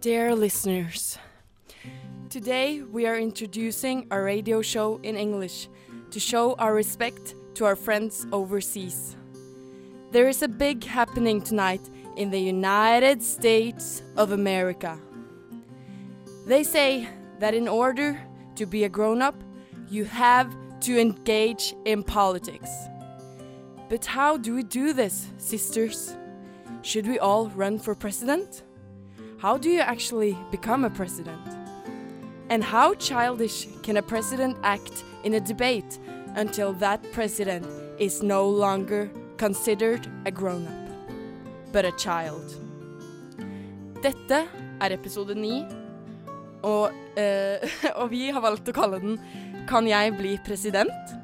Dear listeners, today we are introducing a radio show in English to show our respect to our friends overseas. There is a big happening tonight in the United States of America. They say that in order to be a grown up, you have to engage in politics. But how do we do this, sisters? Should we all run for president? How do you actually become a president? And how childish can a president act in a debate until that president is no longer considered a grown up, but a child? Dette er episode ni, og, uh, og vi har valgt å kalle den Kan jeg bli president?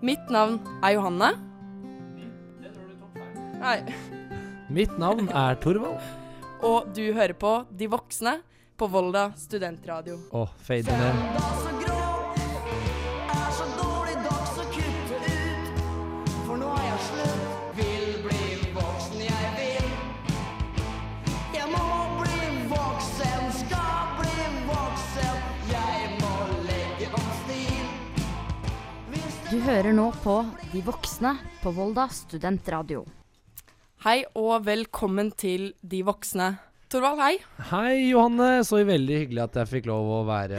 Mitt navn er Johanne. Nei. Mitt navn er Torvald. Og du hører på De voksne på Volda studentradio. Å, fade ned. Er er Du hører nå på De voksne på Volda studentradio. Hei og velkommen til De voksne. Torvald, hei. Hei, Johanne. Så veldig hyggelig at jeg fikk lov å være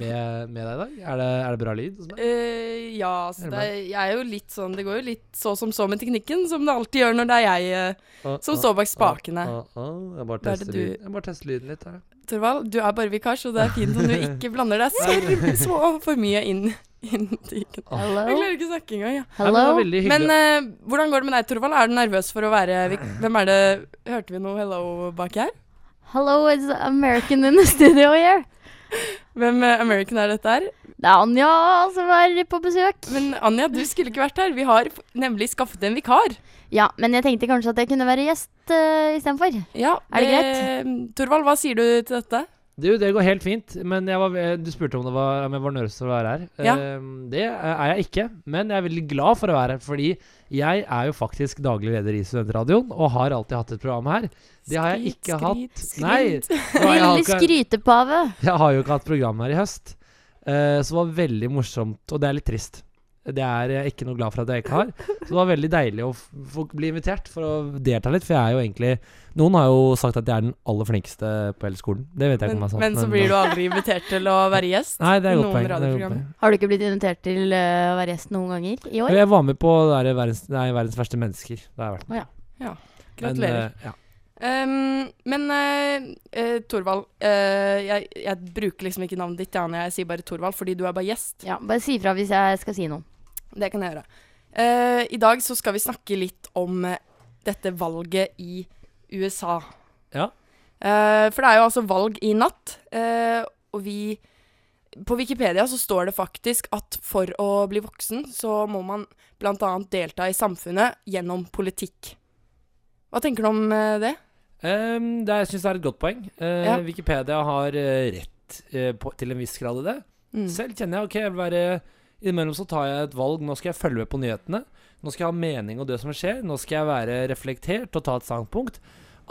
med, med deg i dag. Er det, er det bra lyd? Eh, ja, så Er det jeg er jo litt sånn Det går jo litt så som så med teknikken, som det alltid gjør når det er jeg uh, som står bak spakene. Uh. Jeg bare tester du- Jeg bare tester lyden litt. her. Torvald, du er bare vikar, så det er fint om du ikke blander deg så, så for mye inn, i Jeg Hello? klarer ikke å snakke engang, ja. Men Hello? Men uh, hvordan går det med deg, Torvald? Er du nervøs for å være Hvem er det Hørte vi noe hello bak her? Hello, it's American in the studio here. Hvem uh, American er dette her? Det er Anja som er på besøk. Men Anja, du skulle ikke vært her. Vi har nemlig skaffet en vikar. Ja, men jeg tenkte kanskje at jeg kunne være gjest uh, istedenfor. Ja, Er det greit? Torvald, hva sier du til dette? Du, det går helt fint. Men var, du spurte om, det var, om jeg var nervøs for å være her. Ja. Ehm, det er jeg ikke. Men jeg er veldig glad for å være her, fordi jeg er jo faktisk daglig leder i Studentradioen og har alltid hatt et program her. Det har jeg ikke skryt, hatt. skryt. Nei, Lille skrytepave. Jeg har jo ikke hatt program her i høst. eh, så det var veldig morsomt, og det er litt trist. Det er jeg ikke noe glad for at jeg ikke har. Så det var veldig deilig å få bli invitert for å delta litt, for jeg er jo egentlig Noen har jo sagt at jeg er den aller flinkeste på hele skolen. Det vet jeg ikke om jeg sa. men så blir du aldri invitert til å være gjest Nei, det er godt poeng. Radioprogram. Har du ikke blitt invitert til uh, å være gjest noen ganger i år? Jeg var med på det der verdens, nei, verdens verste mennesker. Det har jeg vært med. Gratulerer. Men, uh, ja. Um, men uh, eh, Torvald, uh, jeg, jeg bruker liksom ikke navnet ditt, Jane. Jeg sier bare Torvald fordi du er bare gjest. Ja, Bare si ifra hvis jeg skal si noe. Det kan jeg gjøre. Uh, I dag så skal vi snakke litt om uh, dette valget i USA. Ja. Uh, for det er jo altså valg i natt, og vi På Wikipedia så står det faktisk at for å bli voksen, så må man bl.a. delta i samfunnet gjennom politikk. Hva tenker du om det? Um, det jeg syns jeg er et godt poeng. Ja. Wikipedia har rett på, til en viss grad i det. Mm. Selv kjenner jeg ok, jeg vil være Innimellom så tar jeg et valg. Nå skal jeg følge med på nyhetene. Nå skal jeg ha mening om det som skjer. Nå skal jeg være reflektert og ta et standpunkt.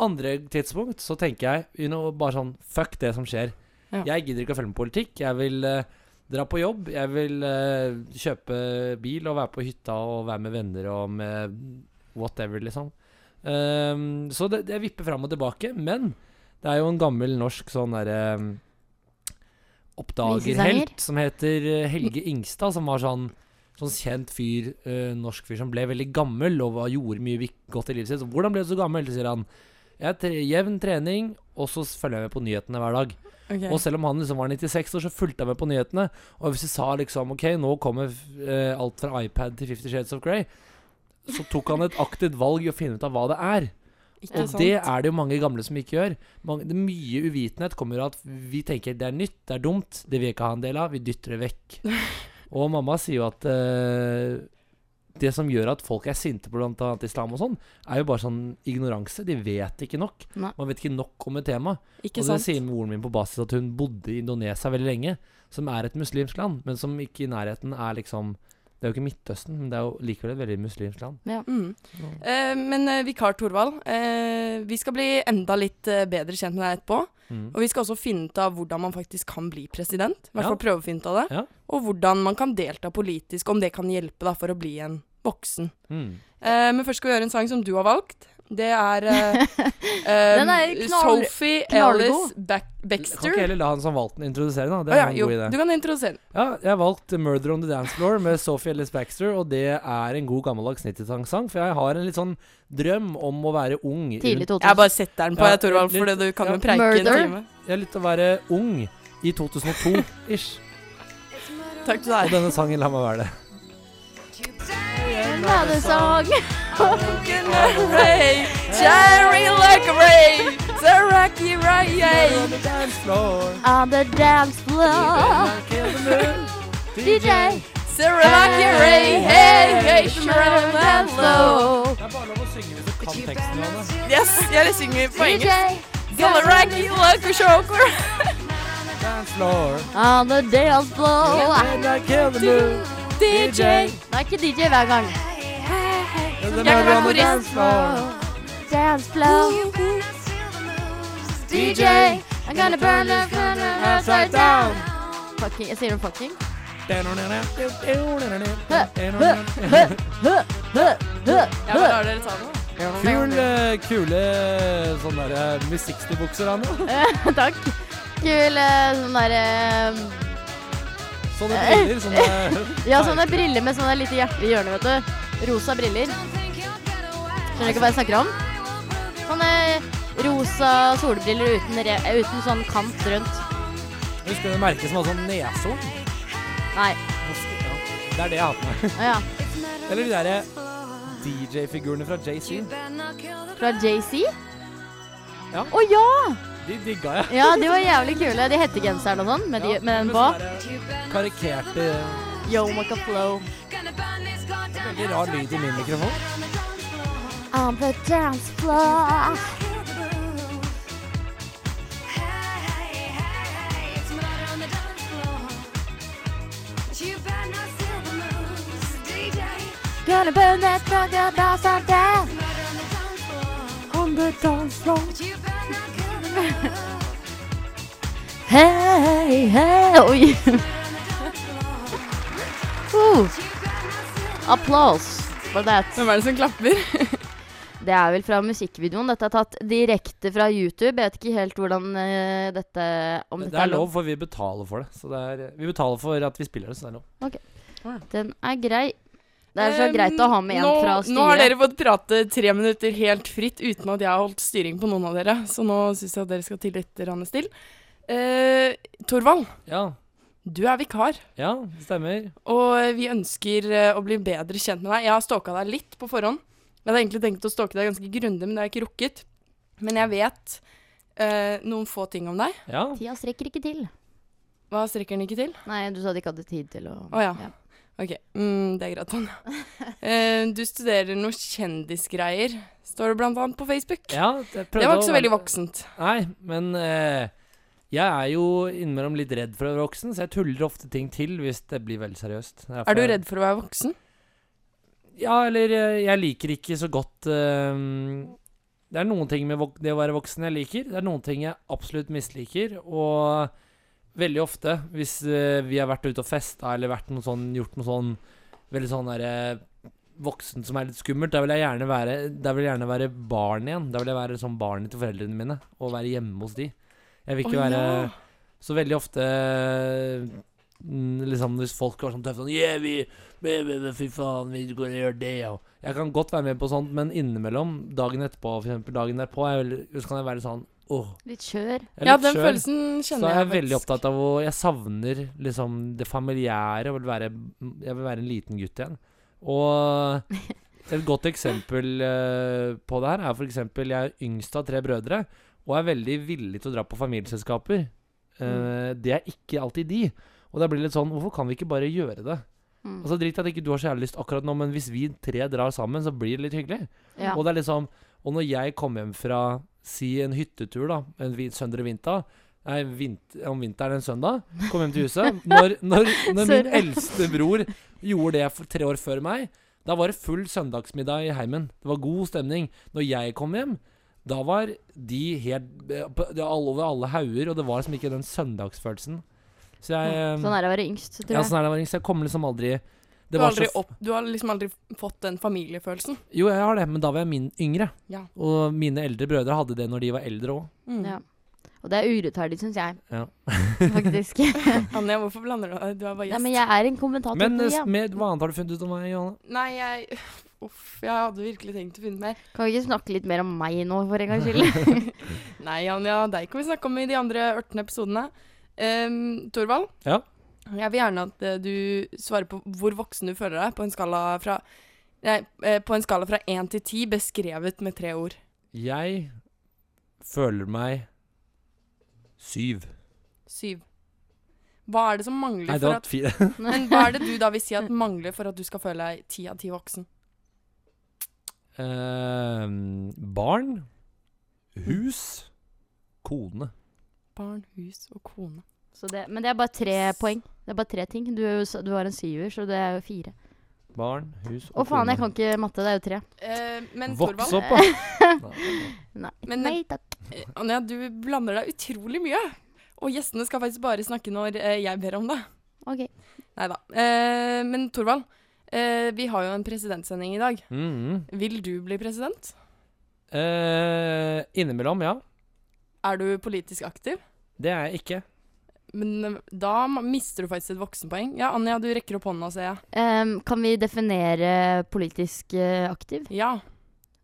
Andre tidspunkt så tenker jeg you know, bare sånn Fuck det som skjer. Ja. Jeg gidder ikke å følge med politikk. Jeg vil uh, dra på jobb. Jeg vil uh, kjøpe bil og være på hytta og være med venner og med whatever, liksom. Um, så det, det vipper fram og tilbake. Men det er jo en gammel norsk sånn derre oppdagerhelt som heter eh, Helge Ingstad, som var sånn Sånn kjent fyr, eh, norsk fyr som ble veldig gammel og var, gjorde mye godt i livet sitt. Så hvordan ble du så gammel? Sier han jeg tre jevn trening, og så følger jeg med på nyhetene hver dag. Okay. Og selv om han liksom var 96 år, så fulgte han med på nyhetene. Og hvis vi sa liksom OK, nå kommer eh, alt fra iPad til Fifty Shades of Grey, så tok han et aktivt valg i å finne ut av hva det er. Ikke Og sant? det er det jo mange gamle som ikke gjør. Mange, det Mye uvitenhet kommer av at vi tenker det er nytt, det er dumt, det vil jeg ikke ha en del av. Vi dytter det vekk. Og mamma sier jo at uh, det som gjør at folk er sinte på bl.a. islam og sånn, er jo bare sånn ignoranse. De vet ikke nok. Nei. Man vet ikke nok om et tema. Ikke og det sant? sier moren min på basis at hun bodde i Indonesia veldig lenge, som er et muslimsk land, men som ikke i nærheten er liksom Det er jo ikke Midtøsten, men det er jo likevel et veldig muslimsk land. Mm. Eh, men eh, vikar Thorvald, eh, vi skal bli enda litt eh, bedre kjent med deg etterpå. Mm. Og vi skal også finne ut av hvordan man faktisk kan bli president. I hvert Ja. fall prøve å finne ut av det. Ja. Og hvordan man kan delta politisk, om det kan hjelpe da for å bli en voksen. Mm. Eh, men først skal vi gjøre en sang som du har valgt. Det er uh, um, er knall- Sophie. Ellis Baxter. Kan ikke heller la han som valgte den introdusere, den. Det er ah, ja, en jo, god idé. du kan introdusere den. Ja, jeg har valgt 'Murder on the Dance Floor' med Sophie Ellis Baxter, og det er en god gammeldags 90-tallssang. For jeg har en litt sånn drøm om å være ung. Tidlig rundt- 2000. Jeg bare setter den på, Ja, jeg, Torvald, for du kan ja. jo preike en time. Jeg har litt å være ung i 2002-ish. Takk til Og denne sangen lar meg være det. Another song. Ray, Cherry like a ray, the rocky ray. On the dance floor. On the dance. DJ. Sarah Ray, hey, hey, Sharon dance Low. Det er bare lov å synge hvis du kan teksten. Johanne. Yes, jeg synger på engelsk. DJ. Gonna rock you like a choker. Dance floor. On the dance floor. And I kill the moon. DJ. Det er ikke DJ hver gang. Jeg kan være korist. dance floor. Dance floor. DJ. I'm gonna burn the upside down. Fucking, jeg sier noe fucking. Ja, bare lar dere ta det. Kule, kule sånne der eh, Miss-60-bukser, Anne. Takk. Kul sånne sånn derre Sånne briller. Sånne Ja, sånne briller med sånne lite hjerte i hjørnet, vet du. Rosa briller. Skjønner du ikke hva jeg snakker om? Sånne rosa solbriller uten, re uten sånn kant rundt. Husker du merket som hadde sånn neshorn? Nei. Det er det jeg på meg. Ja. Eller de derre DJ-figurene fra JC. Fra JC? Ja. Å ja! De digga jeg. Ja, de var jævlig kule. De hettegenserne og sånn, med, de, Ja, med den på. Karikerte Yo, Macaflow. Veldig rar lyd i min mikrofon. On the dance floor. Gonna burn that sucker on down. On the dance floor. Hey, hey, Oi. uh. Applause for that. Hvem er det som klapper? Det er vel fra musikkvideoen. Dette er tatt direkte fra YouTube. Jeg vet ikke helt hvordan eh, dette Om Det dette er lov, for vi betaler for det. Så det er, vi betaler for at vi spiller det, så det er lov. Den er grei. Det er så Um, greit å ha med en nå, fra Nå har dere fått prate tre minutter helt fritt uten at jeg har holdt styring på noen av dere, så nå syns jeg at dere skal til litt rann still. Eh, Torvald, Ja, du er vikar, ja, det stemmer. og vi ønsker eh, å bli bedre kjent med deg. Jeg har stalka deg litt på forhånd. Jeg hadde egentlig tenkt å stalke deg ganske grundig, men det har jeg ikke rukket. Men jeg vet eh, noen få ting om deg. Ja. Tida strekker ikke til. Hva strekker den ikke til? Nei, du sa de ikke hadde tid til å Å ja. Ok, mm, det er greit, Tanja. Eh, du studerer noe kjendisgreier, står det blant annet på Facebook. ja det, det var ikke så veldig voksent. Nei, men eh, jeg er jo innimellom litt redd for å være voksen, så jeg tuller ofte ting til hvis det blir veldig seriøst. Derfor- Er du redd for å være voksen? Ja, eller eh, jeg liker ikke så godt eh, Det er noen ting med det å være voksen jeg liker. Det er noen ting jeg absolutt misliker. Og veldig ofte, hvis uh, vi har vært ute og festa eller noe sånn, gjort noe sånn veldig sånn derre voksen som er litt skummelt, da vil jeg gjerne være jeg gjerne være barn igjen. Da vil jeg være sånn barnet til foreldrene mine og være hjemme hos de. Jeg vil ikke oh, være ja. så veldig ofte Liksom hvis folk var sånn tøffe sånn Yeah, vi, vi, vi, vi Fy faen, vi går og gjør det og Jeg kan godt være med på sånt, men innimellom, dagen etterpå, for eksempel dagen derpå, er veldig, så kan jeg være sånn Oh. Litt skjør. jeg Ja, den kjør. følelsen Så er jeg jeg veldig opptatt av å Jeg savner liksom det familiære og vil være Jeg vil være en liten gutt igjen. Og et godt eksempel uh, på det her er for eksempel Jeg er yngst av tre brødre og er veldig villig til å dra på familieselskaper. Eh, det er ikke alltid de. Og det blir litt sånn Hvorfor kan vi ikke bare gjøre det? Mm. Altså Drit at ikke du har så jævlig lyst akkurat nå, men hvis vi tre drar sammen, så blir det litt hyggelig. Ja. Og det er liksom Og når jeg kommer hjem fra si en hyttetur, da, en søndag søndre vinter, Nei, vint, om vinteren en søndag. Kom hjem til huset. Når, når, når min eldste bror gjorde det tre år før meg, da var det full søndagsmiddag i heimen. Det var god stemning. Når jeg kom hjem, da var de helt eh, over alle hauger, og det var liksom ikke den søndagsfølelsen. Så jeg eh, Sånn er det å være yngst, tror Ja, sånn er det å være yngst. Jeg kommer liksom aldri Du har, var aldri opp, du har liksom aldri fått den familiefølelsen. Jo, jeg har det, men da var jeg min yngre. Ja. Og mine eldre brødre hadde det når de var eldre òg. Mm. Ja. Og det er urettferdig, syns jeg. Ja. Faktisk. Anja, hvorfor blander du deg? Du er bare gjest. Nei, men jeg er en kommentator. Men på eh, ja. med, hva annet har du funnet ut om meg, Johanne? Nei, jeg Uff, jeg hadde virkelig tenkt å finne mer. Kan vi ikke snakke litt mer om meg nå, for en gangs skyld? Nei, Anja, deg kan vi snakke om i de andre 18 episodene. Um, Torvald? Ja? Jeg vil gjerne at eh, du svarer på hvor voksen du føler deg på en skala fra Nei, eh, på en skala fra én til ti, beskrevet med tre ord. Jeg føler meg syv. Syv. Hva er det som mangler Nei, det for at fire. Men hva er det du da vil si at mangler for at du skal føle deg ti av ti voksen? Uh, barn, hus, kone. Barn, hus og kone. Så det, men det er bare tre poeng. Det er bare tre ting. Du, er jo du har en syver, så det er jo fire. Barn, hus og Å faen, jeg kan ikke matte. Det er jo tre. Eh, men Voks opp, da. Nei, Men- Nei takk. eh, Anja, du blander deg utrolig mye. Og gjestene skal faktisk bare snakke når eh, jeg ber om det. OK. Nei da. Eh, men Torvald, eh, vi har jo en presidentsending i dag. Mhm. Vil du bli president? Eh, innimellom, ja. Er du politisk aktiv? Det er jeg ikke. Men eh, da mister du faktisk et voksenpoeng. Ja, Anja, du rekker opp hånda, ser jeg. Um, kan vi definere politisk eh, aktiv? Ja.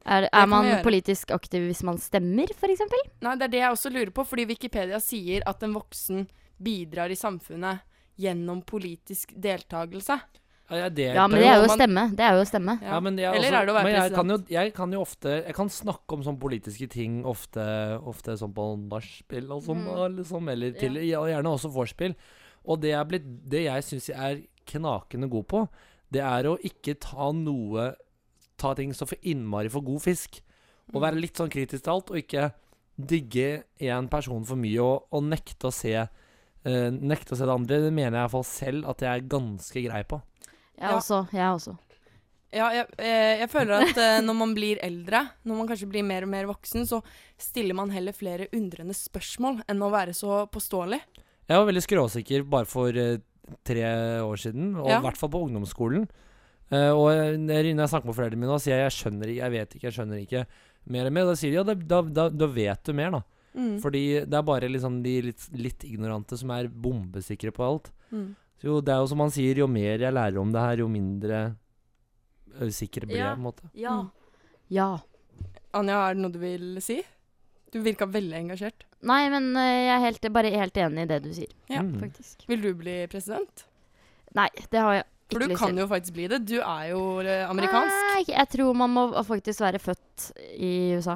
Er, er man politisk aktiv hvis man stemmer, f.eks.? Nei, det er det jeg også lurer på, fordi Wikipedia sier at en voksen bidrar i samfunnet gjennom politisk deltakelse. Ja, Ja, men det er jo å stemme. Det er jo å stemme. Ja, men jeg Eller også, er det å være president? jeg kan, jo, jeg kan jo ofte Jeg kan snakke om sånne politiske ting ofte, ofte sånn på nachspiel og sånn, Mm. liksom, eller til, ja. og gjerne også vorspiel. Og det, er blitt, det jeg syns jeg er knakende god på, det er å ikke ta noe Ta ting så for innmari for god fisk. Og være litt sånn kritisk til alt, og ikke digge én person for mye og, og nekte å se Uh, Nekte å se det andre. Det mener jeg iallfall selv at jeg er ganske grei på. Jeg Ja. også. Jeg også. Ja, jeg, jeg, jeg føler at uh, når man blir eldre, når man kanskje blir mer og mer voksen, så stiller man heller flere undrende spørsmål enn å være så påståelig. Jeg var veldig skråsikker bare for uh, tre år siden, og i Ja. hvert fall på ungdomsskolen. Uh, og jeg- når jeg snakker med foreldrene mine, og sier jeg 'jeg skjønner ikke', 'jeg vet ikke', 'jeg skjønner ikke' mer og mer, da sier de ja, da, da, da, da vet du mer, da. Mm. Fordi det er bare liksom de litt, litt ignorante som er bombesikre på alt. Mm. Så jo, det er jo som han sier, jo mer jeg lærer om det her, jo mindre sikker blir jeg, Ja. på en måte. Ja. Mm. Ja. Anja, er det noe du vil si? Du virka veldig engasjert. Nei, men eh, jeg er helt, bare helt enig i det du sier, Ja, Mm. faktisk. Vil du bli president? Nei, det har jeg ikke lyst til. For du lyst kan jo faktisk bli det. Du er jo eh, amerikansk. Nei, jeg tror man må faktisk være født i USA.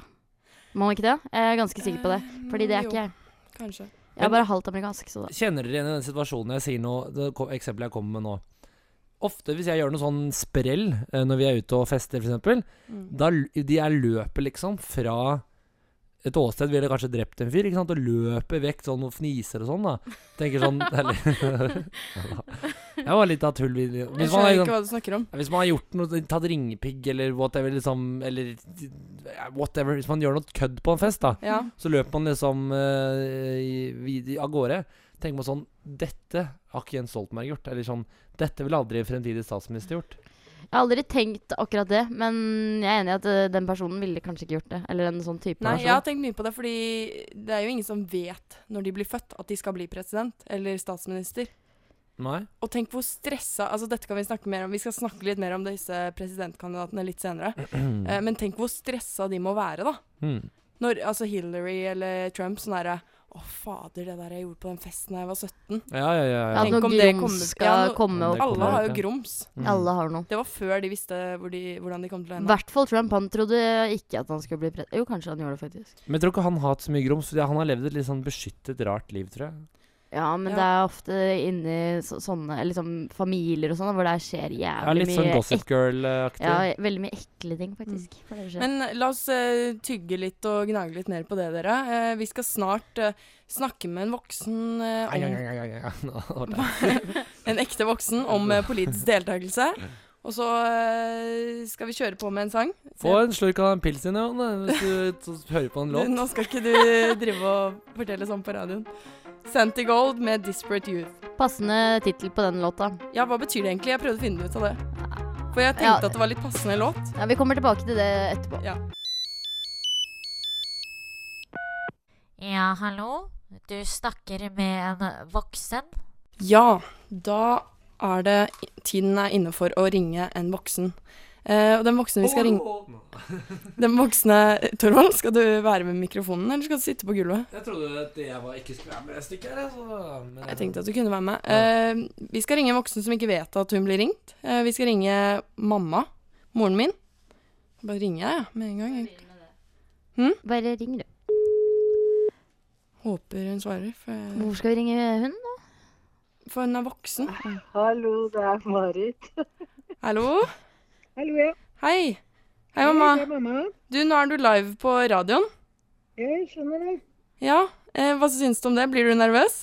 Må man ikke det? Jeg er ganske sikker på det. Eh, Fordi det er ikke jeg. Kanskje. Jeg er bare halvt amerikansk, så da. Kjenner dere igjen i den situasjonen jeg sier nå, det eksempelet jeg kommer med nå? Ofte hvis jeg gjør noe sånn sprell eh, når vi er ute og fester, f.eks., Mm. da de er løper liksom fra et åsted ville kanskje drept en fyr, ikke sant, og løper vekk sånn og fniser og sånn, da. Tenker sånn eller, Jeg var litt av tull. Hvis Jeg man, har, skjønner ikke liksom, hva du snakker om. hvis man har gjort noe, tatt ringepigg eller whatever, liksom, eller whatever Hvis man gjør noe kødd på en fest, da, Ja. så løper man liksom uh, av gårde. Tenker man sånn Dette har ikke Jens Stoltenberg gjort. Eller sånn Dette ville aldri fremtidig statsminister gjort. Jeg har aldri tenkt akkurat det, men jeg er enig i at eh, den personen ville kanskje ikke gjort det. Eller en sånn type Nei, person. jeg har tenkt mye på det, fordi det er jo ingen som vet når de blir født at de skal bli president eller statsminister. Nei? Og tenk hvor stressa Altså, dette kan vi snakke mer om. Vi skal snakke litt mer om disse presidentkandidatene litt senere. Eh, men tenk hvor stressa de må være, da. Mm. Når altså Hillary eller Trump sånn derre Å, fader, det der jeg gjorde på den festen da jeg var 17. Ja, ja, ja. Ja. Tenk om det kommer- skal ja, no- komme opp. Alle har jo grums. Mm. Alle har noe. Det var før de visste hvor de, hvordan de kom til å I hvert fall Trump. Han trodde ikke at han skulle bli president. Jo, kanskje han gjorde det, faktisk. Men jeg tror ikke han har hatt så mye grums, fordi han har levd et litt sånn beskyttet, rart liv, tror jeg. Ja, men Ja. det er ofte inni så, sånne liksom, familier og sånn hvor det skjer jævlig Ja, litt sånn mye Gossip ek- Girl-aktig. Ja, veldig mye ekle ting, faktisk. For det skjer. Men la oss eh, tygge litt og gnage litt mer på det, dere. Eh, vi skal snart eh, snakke med en voksen eh, Ai, ai, om ai, ai, ai. Nå ble det- En ekte voksen om eh, politisk deltakelse. Og så eh, skal vi kjøre på med en sang. Få en slurk av den pilsen, Jan, hvis du t- hører på en låt. nå skal ikke du drive og fortelle sånn på radioen. Santi Gold med 'Disparate Youth'. Passende tittel på den låta. Ja, hva betyr det egentlig? Jeg prøvde å finne ut av det. For jeg tenkte Ja. at det var litt passende låt. Ja, Vi kommer tilbake til det etterpå. Ja. Ja, hallo? Du snakker med en voksen? Ja, da er det Tiden er inne for å ringe en voksen. Eh, og den voksne vi skal ringe Den voksne Torvald, skal du være med mikrofonen, eller skal du sitte på gulvet? Jeg trodde at jeg var ikke skulle være med et stykke her, jeg, så men Jeg tenkte at du kunne være med. Uh, vi skal ringe en voksen som ikke vet at hun blir ringt. Uh, vi skal ringe mamma. Moren min. Bare ringer jeg, ja, med en gang. Hmm? Bare ring, du. Håper hun svarer, for, jeg, Hvor skal vi ringe hun? da? for hun er voksen. Hallo, det er Marit. Hallo? Hallo, ja. Hei. Hei, mamma. Er mamma. Du, nå er du live på radioen. Ja, jeg skjønner det. Ja. Eh, hva syns du om det? Blir du nervøs?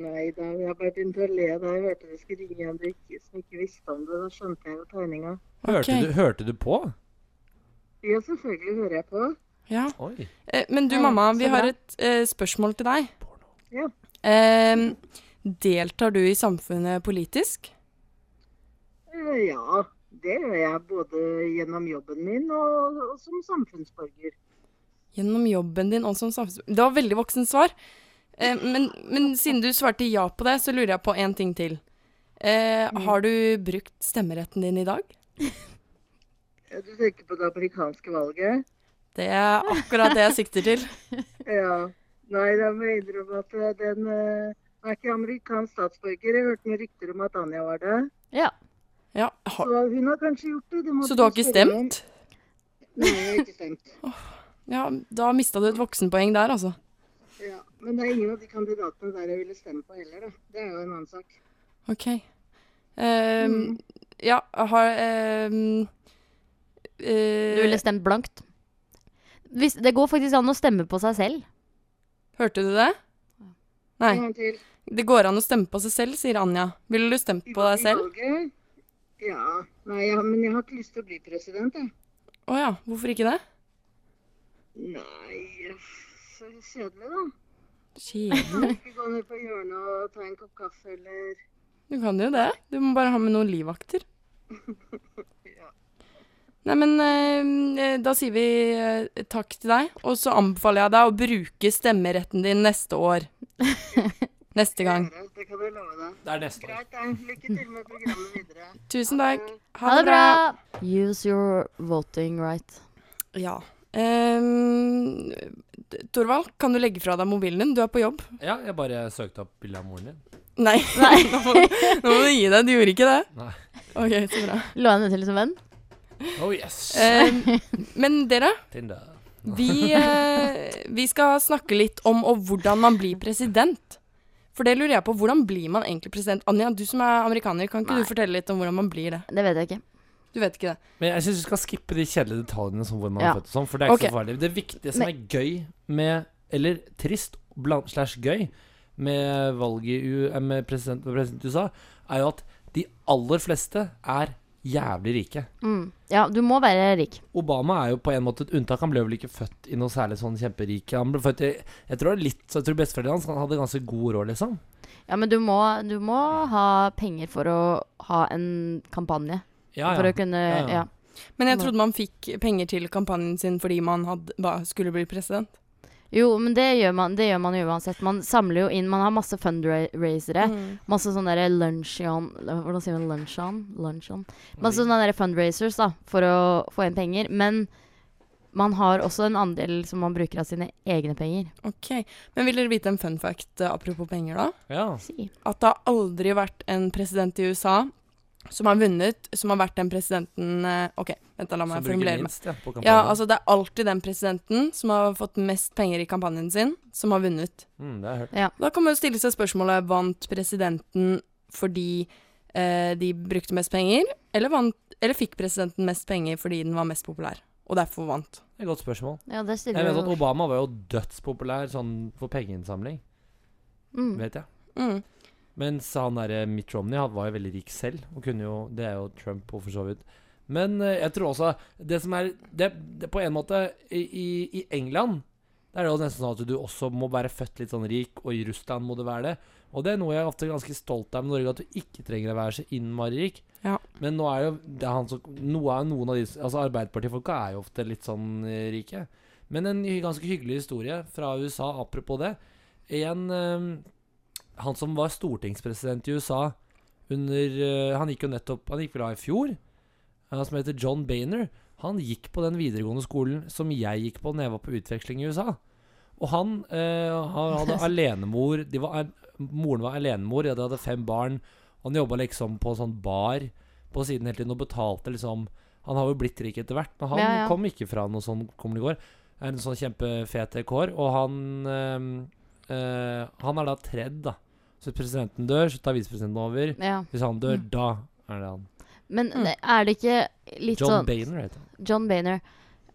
Nei da, jeg bare begynt å le da jeg hørte du skulle ringe en som ikke visste om det. Da skjønte jeg jo tegninga. hørte, du, hørte du på? Ja, selvfølgelig hører jeg på. Ja. Eh, men du, Ja, mamma, vi har et eh, spørsmål til deg. Ja. Eh, deltar du i samfunnet politisk? Eh, Ja, det gjør jeg både gjennom jobben min og, og som samfunnsborger. Gjennom jobben din og som samfunnsborger Det var veldig voksen svar. Eh, men, men siden du svarte ja på det, så lurer jeg på en ting til. Eh, Mm. Har du brukt stemmeretten din i dag? Du tenker på det amerikanske valget? Det er akkurat det jeg sikter til. Ja. Nei, da må jeg innrømme at eh, den er ikke amerikansk statsborger. Jeg hørte noen rykter om at Anja var det. Ja. Ja, har, Så hun har kanskje gjort det. De så du har ikke stemt? stemt? Nei, jeg har ikke stemt. Ja, da mista du et voksenpoeng der, altså. Ja, Men det er ingen av de kandidatene der jeg ville stemme på heller, da. Det er jo en annen sak. OK. Um, Mm. Ja, har um, uh, Du ville stemt blankt. Hvis, det går faktisk an å stemme på seg selv. Hørte du det? Nei. Det går an å stemme på seg selv, sier Anja. Ville du stemt på deg i selv? valget? Ja. Nei, ja, men jeg har ikke lyst til å bli president, jeg. Å ja, hvorfor ikke det? Nei, så kjedelig, da. Kjedelig. Ikke gå ned på hjørnet og ta en kopp kaffe, eller Du kan jo det. Du må bare ha med noen livvakter. Ja. Nei, men eh, da sier vi eh, takk til deg, og så anbefaler jeg deg å bruke stemmeretten din neste år. Neste gang. Det kan du love deg. Det er neste år. Greit, da. Lykke til med programmet videre. Tusen takk. Ha det bra! Use your voting right. Ja. Um, Torvald, kan du legge fra deg mobilen din? Du er på jobb. Ja, jeg bare søkte opp bilde av moren din. Nei, nå, må, nå må du gi deg. Du gjorde ikke det? Nei. OK, så bra. Lå henne til som venn? Oh yes. Um, men dere, Tinder. vi, uh, vi skal snakke litt om og hvordan man blir president. For det lurer jeg på. Hvordan blir man egentlig president? Anja, du som er amerikaner, kan ikke Nei. du fortelle litt om hvordan man blir det? Det vet jeg ikke. Du vet ikke det? Men jeg syns du skal skippe de kjedelige detaljene som hvor man Ja. er født og sånn, for det er ikke okay. så farlig. Det viktige som er gøy med Eller trist blant, slash gøy med valget i U- eh, med president, med president USA, er jo at de aller fleste er jævlig rike. Mm. Ja, du må være rik. Obama er jo på en måte et unntak. Han ble vel ikke født i noe særlig sånn kjemperik Han ble født i Jeg tror det litt Jeg tror besteforeldrene hans han hadde ganske god råd, liksom. Ja, men du må, du må ha penger for å ha en kampanje. Ja, For ja. å kunne Ja, Ja. ja. Men jeg trodde man fikk penger til kampanjen sin fordi man hadde, skulle bli president. Jo, men det gjør man, det gjør man jo uansett. Man samler jo inn Man har masse fundraisere. Mm. Masse sånne der luncheon Hvordan sier man luncheon? luncheon? Masse sånne der fundraisers da, for å få inn penger. Men man har også en andel som man bruker av sine egne penger. Ok, Men vil dere vite en fun fact eh, apropos penger, da? ja. Si. At det har aldri vært en president i USA som har vunnet, som har vært den presidenten eh, OK, vent da, la meg formulere meg. minst ja, på Ja, altså det er alltid den presidenten som har fått mest penger i kampanjen sin, som har vunnet. mm, det har jeg hørt. Da kan man jo stille seg spørsmålet vant presidenten fordi eh, de brukte mest penger, eller, vant, eller fikk presidenten mest penger fordi den var mest populær, og derfor vant. Det er et godt spørsmål. Ja, det Jeg vet at Obama var jo dødspopulær sånn for pengeinnsamling, mm. vet jeg. Mm. Mens han derre Mitt Romney han var jo veldig rik selv, og kunne jo Det er jo Trump og for så vidt. Men eh, jeg tror også Det som er det, det På en måte i, i, England det er det jo nesten sånn at du også må være født litt sånn rik, og i Russland må du være det. Og det er noe jeg er ofte ganske stolt av med Norge, at du ikke trenger å være så innmari rik. Ja. Men nå er jo det er han som noe av, Noen av de Altså Arbeiderpartifolka er jo ofte litt sånn eh, rike. Men en ganske hyggelig historie fra USA apropos det. En eh, Han som var stortingspresident i USA under eh, Han gikk jo nettopp Han gikk vel av i fjor. Han som heter John Boehner. Han gikk på den videregående skolen som jeg gikk på når jeg var på utveksling i USA. Og han, eh, han hadde alenemor de var, Moren var alenemor, de hadde fem barn. Han jobba liksom på en sånn bar på siden hele tiden og betalte liksom Han har jo blitt rik etter hvert, men han Ja, ja. kom ikke fra noe sånn kommende går Er en sånn kjempefete kår, og han eh, Han er da tredd, da. Så hvis presidenten dør, så tar visepresidenten over. Ja. Hvis han dør, Mm. da er det han. Men Mm. er det ikke litt John sånn Boehner heter han. John Boehner.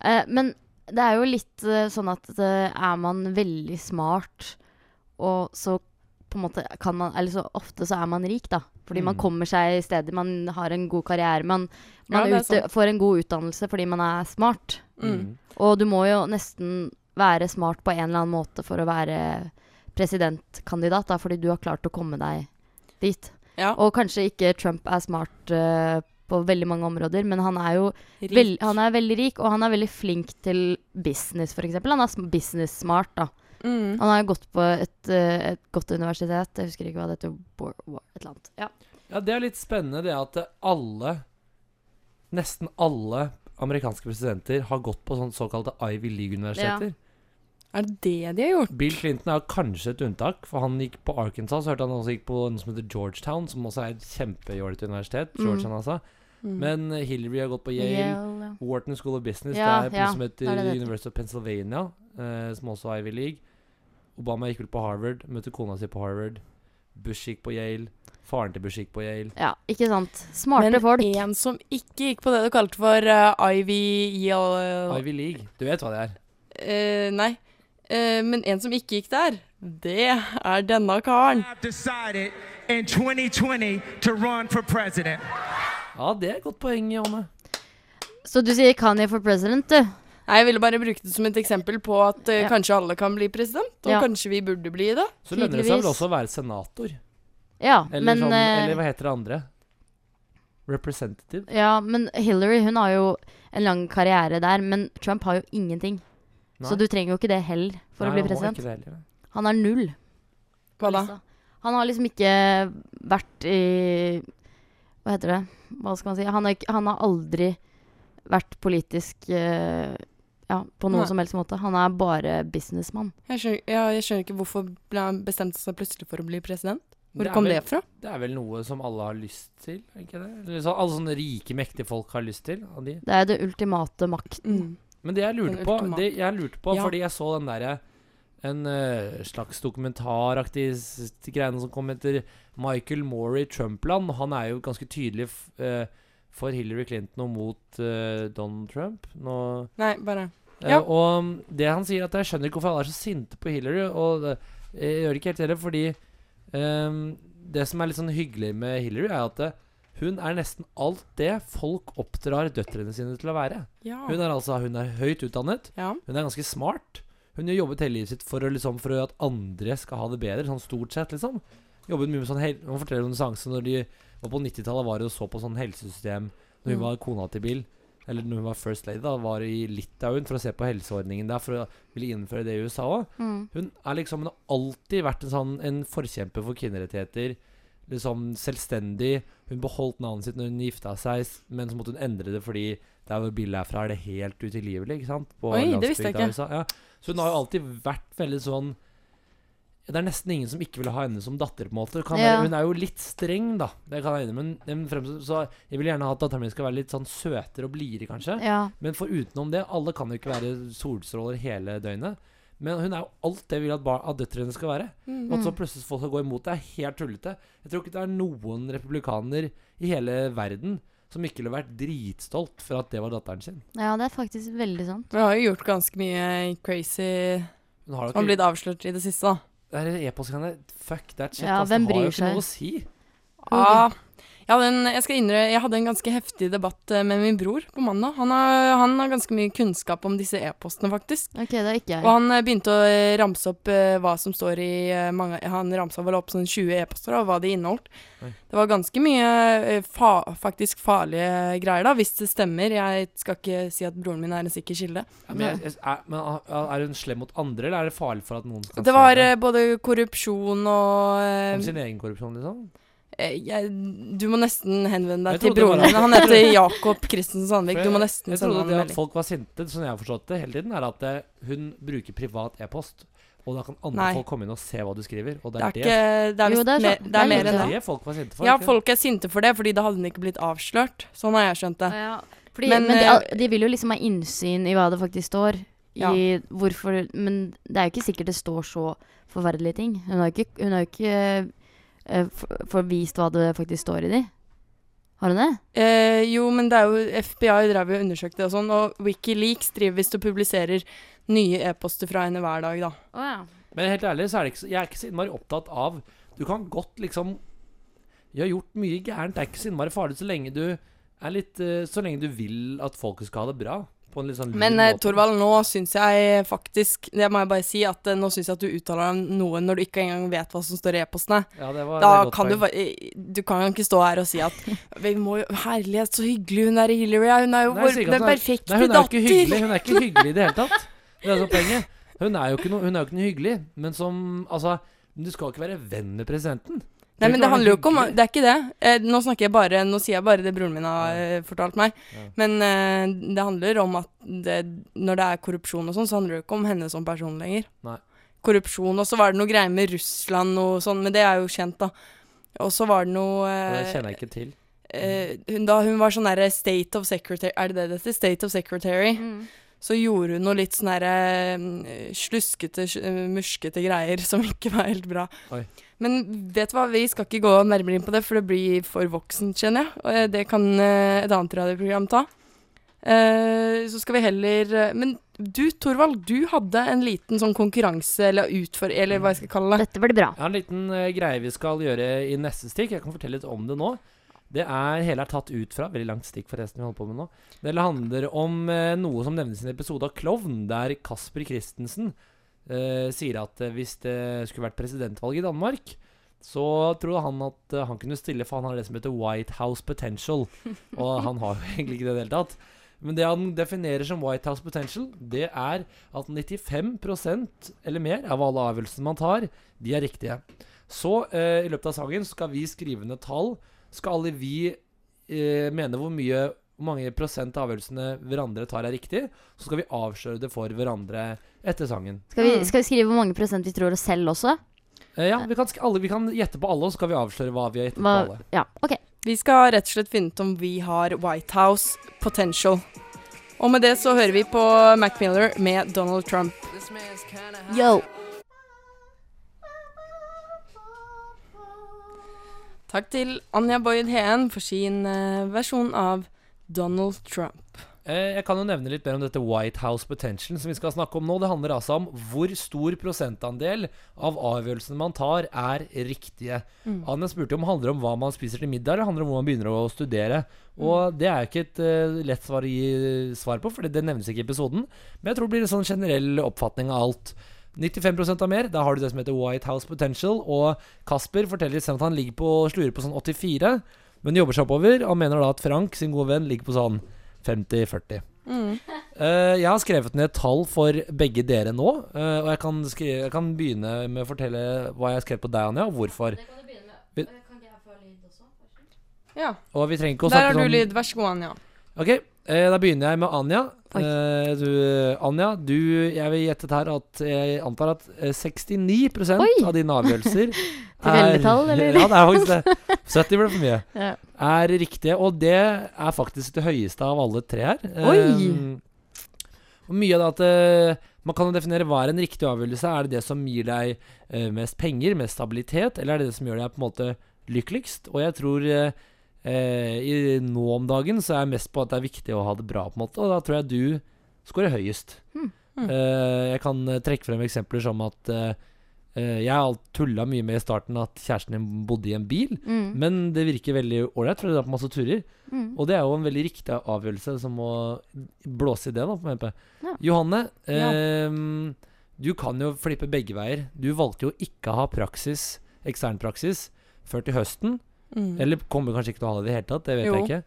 Eh, men det er jo litt uh, sånn at uh, er man veldig smart, og så på en måte kan man Eller så ofte så er man rik, da. Fordi man Mm. kommer seg i steder, man har en god karriere. Man, man er ute, får en god utdannelse fordi man er smart. Mm. Og du må jo nesten være smart på en eller annen måte for å være presidentkandidat, da, fordi du har klart å komme deg dit. Ja, Og kanskje ikke Trump er smart uh, på veldig mange områder, men han er jo veld, han er veldig rik, og han er veldig flink til business, f.eks. Han er business-smart, da. Mm. Han har jo gått på et, uh, et godt universitet. Jeg husker ikke hva det heter. Bor, et eller annet. Ja. Ja, det er litt spennende det at alle Nesten alle amerikanske presidenter har gått på sånn såkalte Ivy League-universiteter. Er det det de har gjort? Bill Clinton er kanskje et unntak, for han gikk på Arkansas. Så hørte han også gikk på noe som heter Georgetown, som også er et kjempejålete universitet. Mm. Georgetown, altså. Mm. Men eh, Hillary har gått på Yale. Yale, ja. Wharton School of Business. Ja, det er ja, som heter det er det det. University of Pennsylvania, eh, som også er Ivy League. Obama gikk vel på Harvard, møtte kona si på Harvard. Bush gikk på Yale. Faren til Bush gikk på Yale. ja, ikke sant. Smarte Men folk. en som ikke gikk på det du kalte for uh, Ivy Yale Ivy League, du vet hva det er? Uh, Nei. Eh, men en som ikke gikk der, det er denne karen. I've decided in 2020 to run for president. Ja, det er et godt poeng, Janne. Så du sier Kanye for president, du? Nei, Jeg ville bare bruke det som et eksempel på at uh, Ja. kanskje alle kan bli president, og Ja. kanskje vi burde bli det. Så lønner det seg vel også å være senator. Ja, Eller, men sånn, eh, eller hva heter det andre? Representative? Ja, men Hillary hun har jo en lang karriere der, men Trump har jo ingenting. Så du trenger jo ikke det heller for Nei, å bli han president. det heller. Han er null. Hva da? Altså, Han har liksom ikke vært i Hva heter det? Hva skal man si? Han har, ikke, han har aldri vært politisk uh, ja, på noen Nei. som helst måte. Han er bare businessmann. Jeg skjønner, ja, jeg skjønner ikke hvorfor ble han bestemt seg plutselig for å bli president. Hvor Det kom vel- det fra? Det er vel noe som alle har lyst til, ikke det? Så, alle sånne rike, mektige folk har lyst til. Av de. Det er det ultimate makten. Mm. Men det jeg lurte på, det jeg lurte på Ja. fordi jeg så den derre en uh, slags dokumentaraktig greiene som kom etter Michael Moore i Trumpland. Han er jo ganske tydelig eh, for Hillary Clinton og mot uh, Donald Trump. Nå, Nei, bare Ja. Og mm, det han sier, at jeg skjønner ikke hvorfor alle er så sinte på Hillary. Og jeg gjør det ikke helt heller, fordi um, det som er litt sånn hyggelig med Hillary, er at hun er nesten alt det folk oppdrar døtrene sine til å være. Ja. Hun er altså hun er høyt utdannet. ja. Hun er ganske smart. Hun har jobbet hele livet sitt for, å, liksom, for at andre skal ha det bedre, sånn stort sett, liksom. Jobbet mye med sånn Hun forteller om seanse når de var på 90-tallet, var og så på sånn helsesystem Når hun Mm. var kona til Bill, eller når hun var first lady, da, var i Litauen for å se på helseordningen der, for å ville innføre det i USA òg. Mm. Hun er liksom Hun har alltid vært en sånn En forkjemper for kvinnerettigheter. Liksom selvstendig. Hun beholdt navnet sitt når hun gifta seg, men så måtte hun endre det fordi der hvor bildet er fra, er det helt utilgivelig. Ikke sant? På Oi, det visste jeg ikke. Ja. Så hun har jo alltid vært veldig sånn det er nesten ingen som ikke vil ha henne som datter. på en måte kan Ja. være, Hun er jo litt streng, da. Det kan jeg. Men, men fremst, så jeg vil gjerne ha at datteren min skal være litt sånn søtere og blidere, kanskje. Ja. Men for utenom det, alle kan jo ikke være solstråler hele døgnet. Men hun er jo alt det vi vil at, bar- at døtrene skal være. Mm. Og at så plutselig folk skal gå imot det, er helt tullete. Jeg tror ikke det er noen republikaner i hele verden som ikke ville vært dritstolt for at det var datteren sin. ja, det er faktisk veldig sant. Hun har jo gjort ganske mye crazy Hun har som har ikke blitt avslørt i det siste, da. Det er e-postgreiene Fuck that shit. Ja, altså, hvem det har jo ikke noe å si. Ja, jeg hadde, en, jeg, skal innrø- jeg hadde en ganske heftig debatt eh, med min bror på mandag. Han har, han har ganske mye kunnskap om disse e-postene, faktisk. Ok, det er ikke jeg. Og han eh, begynte å eh, ramse opp uh, hva som står i uh, mange Han ramsa vel opp sånn 20 e-poster og hva de inneholdt. Oi. Det var ganske mye uh, fa faktisk farlige greier, da, hvis det stemmer. Jeg skal ikke si at broren min er en sikker kilde. Ja, men, jeg, jeg, er, men er er hun slem mot andre, eller er det farlig for at noen skal Det se var det? eh, både korrupsjon og Om sin egen korrupsjon, liksom? Eh, jeg, Du må nesten henvende deg til broren min. Han heter Jakob Christensen Sandvik. Du må jeg- nesten Jeg sende trodde det en at melding. folk var sinte, sånn jeg har forstått det hele tiden, er at eh, hun bruker privat e-post. Og da kan andre Nei. folk komme inn og se hva du skriver. Og det Det er er ikke Det er Jo, det er mer, det det er er mer enn det det. er folk var sinte for. Ja, ikke? folk er sinte for det, fordi da hadde den ikke blitt avslørt. Sånn har jeg skjønt det. Ja, fordi, Men, men, de, eh, de vil jo liksom ha innsyn i hva det faktisk står. Ja. I hvorfor Men det er jo ikke sikkert det står så forferdelige ting. Hun har jo ikke, hun har ikke får vist hva det faktisk står i de. Har hun det? Eh, jo, men det er jo FBI drev jo og undersøkte det og sånn, og Wikileaks driver visst og publiserer nye e-poster fra henne hver dag, da. Men helt ærlig, så er det ikke jeg er ikke så innmari opptatt av Du kan godt liksom Du har gjort mye gærent. Det er ikke så innmari farlig så lenge du er litt eh, Så lenge du vil at folket skal ha det bra. På en litt sånn lur Men eh. Torvald, nå syns jeg faktisk Det må jeg bare si, at eh, nå syns jeg at du uttaler deg noe når du ikke engang vet hva som står i e-postene. ja, det var, Da det er kan du Du kan jo ikke stå her og si at Vi må jo Herlighet, så hyggelig hun er i Hillary. Hun er jo Nei, vår den er- perfekte Nei, hun er jo ikke hyggelig. Hun er ikke hyggelig i det hele tatt. Det er så poenget. Hun er jo ikke noe, hun er jo ikke noe hyggelig. Men som Altså, du skal ikke være venn med presidenten. Nei, men det handler jo ikke om. Det er ikke det. Eh, nå snakker jeg bare Nå sier jeg bare det broren min har eh, fortalt meg. Ja. Men eh, det handler om at det, når det er korrupsjon og sånn, så handler det jo ikke om henne som person lenger. Nei. Korrupsjon, og så var det noe greier med Russland og sånn, men det er jo kjent, da. Og så var det noe det eh, kjenner jeg ikke til. eh, hun, Da hun var sånn derre State of Secretary Er det det det heter? State of Secretary. Så gjorde hun noe litt sånn derre eh, sluskete, eh, muskete greier som ikke var helt bra. Oi. Men vet du hva, vi skal ikke gå nærmere inn på det, for det blir for voksent, kjenner jeg. Og eh, det kan et annet radioprogram ta. Uh, så skal vi heller Men du, Torvald, du hadde en liten sånn konkurranse, eller utfor... Eller hva jeg skal kalle det. Dette blir bra. Jeg har en liten uh, greie vi skal gjøre i neste stikk. Jeg kan fortelle litt om det nå. Det er hele er tatt ut fra Veldig langt stikk, forresten, vi holder på med nå. Det handler om eh, noe som nevnes i en episode av Klovn, der Kasper Christensen eh, sier at eh, hvis det skulle vært presidentvalg i Danmark, så trodde han at eh, han kunne stille, for han har det som heter White House Potential. Og han har jo egentlig ikke det i det hele tatt. Men det han definerer som White House Potential, det er at 95% eller mer av alle avgjørelsene man tar, de er riktige. Så eh, i løpet av sangen skal vi skrive ned tall. Skal alle vi eh, mene hvor mye hvor mange prosent av avgjørelsene hverandre tar, er riktig. Så skal vi avsløre det for hverandre etter sangen. Skal vi, Mm. skal vi skrive hvor mange prosent vi tror oss selv også? Eh, ja, vi kan, alle, vi kan gjette på alle, og så skal vi avsløre hva vi har gjettet Hva, på alle. ja, ok. Vi skal rett og slett finne ut om vi har White House potential. Og med det så hører vi på Mac Miller med Donald Trump. Yo. Takk til Anja Boyd Heen for sin uh, versjon av Donald Trump. Eh, jeg kan jo nevne litt mer om dette White House Potential som vi skal snakke om nå. Det handler altså om hvor stor prosentandel av avgjørelsene man tar, er riktige. Anja spurte om det handler om hva man spiser til middag, eller handler om hvor man begynner å studere. Og det er ikke et uh, lett svar å gi svar på, for det nevnes ikke i episoden. Men jeg tror det blir en sånn generell oppfatning av alt. 95 av mer, da har du det som heter White House Potential. Og Kasper forteller selv at han ligger på, slurer på sånn 84, men jobber seg oppover. Og mener da at Frank, sin gode venn, ligger på sånn 50-40. Mm. Uh, jeg har skrevet ned tall for begge dere nå. Uh, og jeg kan, skrive, jeg kan begynne med å fortelle hva jeg har skrevet på deg, Anja, og hvorfor. Ja. Og vi trenger ikke å Der har du sånn lyd. Vær så god, Anja. Ok, eh, da begynner jeg med Anja. Eh, du, Anja, du, jeg vil gjette her at jeg antar at eh, 69 Oi. av dine avgjørelser Tilfeldigtall, eller? Ja, det er faktisk det. 70 ble for mye. Ja. Er riktige, og det er faktisk det høyeste av alle tre her. Oi. Eh, og mye av det at uh, Man kan jo definere hva er en riktig avgjørelse. Er det det som gir deg uh, mest penger, mest stabilitet, eller er det det som gjør deg på en måte lykkeligst? Og jeg tror eh, eh, i, nå om dagen så er jeg mest på at det er viktig å ha det bra, på en måte. Og da tror jeg du scorer høyest. Mm. Mm. Eh, jeg kan eh, trekke frem eksempler som at eh, eh, jeg har tulla mye med i starten at kjæresten din bodde i en bil. Mm. Men det virker veldig ålreit, for du drar på masse turer. Mm. Og det er jo en veldig riktig avgjørelse som må blåse i det, da. På MP. Ja. Johanne, Ja. ehm, du kan jo flippe begge veier. Du valgte jo ikke å ha praksis, ekstern praksis, før til høsten. Mm. Eller kommer kanskje ikke til å ha det i det hele tatt, det vet Jo. jeg ikke.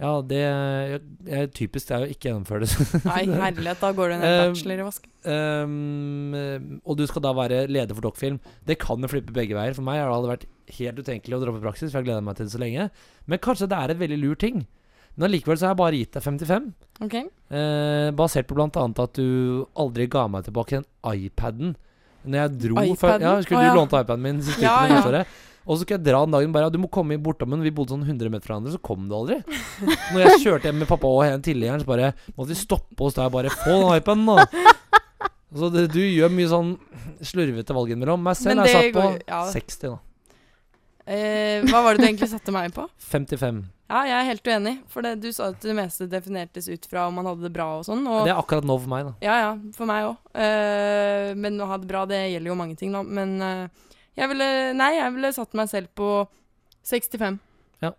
Ja, det er, typisk det er jo ikke gjennomføre det. Nei, herlighet, da går du ned Eh, bachelor i vask. Um, og du skal da være leder for Dokkfilm. Det kan jo flippe begge veier. For meg har det vært helt utenkelig å droppe praksis, for jeg gleder meg til det så lenge. Men kanskje det er et veldig lur ting. Men allikevel så har jeg bare gitt deg 55. Ok. Eh, basert på bl.a. at du aldri ga meg tilbake den iPaden. Når jeg dro iPaden? Før, Ja, skulle du du ja. lånte iPaden min Ja, ja. Og så skulle jeg dra den dagen bare Du må komme bortom bortommen. Vi bodde sånn 100 meter fra hverandre, så kom du aldri. Når jeg kjørte hjem med pappa og henne tidligere, så bare måtte vi stoppe oss der og bare Få den iPaden, da. Så det, du gjør mye sånn slurvete valg innimellom. Meg selv er satt på går- ja. 60, da. Eh, hva var det du egentlig satte meg på? 55. Ja, jeg er helt uenig. For det, du sa at det meste definertes ut fra om man hadde det bra og sånn. Og Det er akkurat nå for meg, da. Ja, ja, for meg òg. men å ha det bra, det gjelder jo mange ting, da. Men eh, jeg ville Nei, jeg ville satt meg selv på 65. Ja.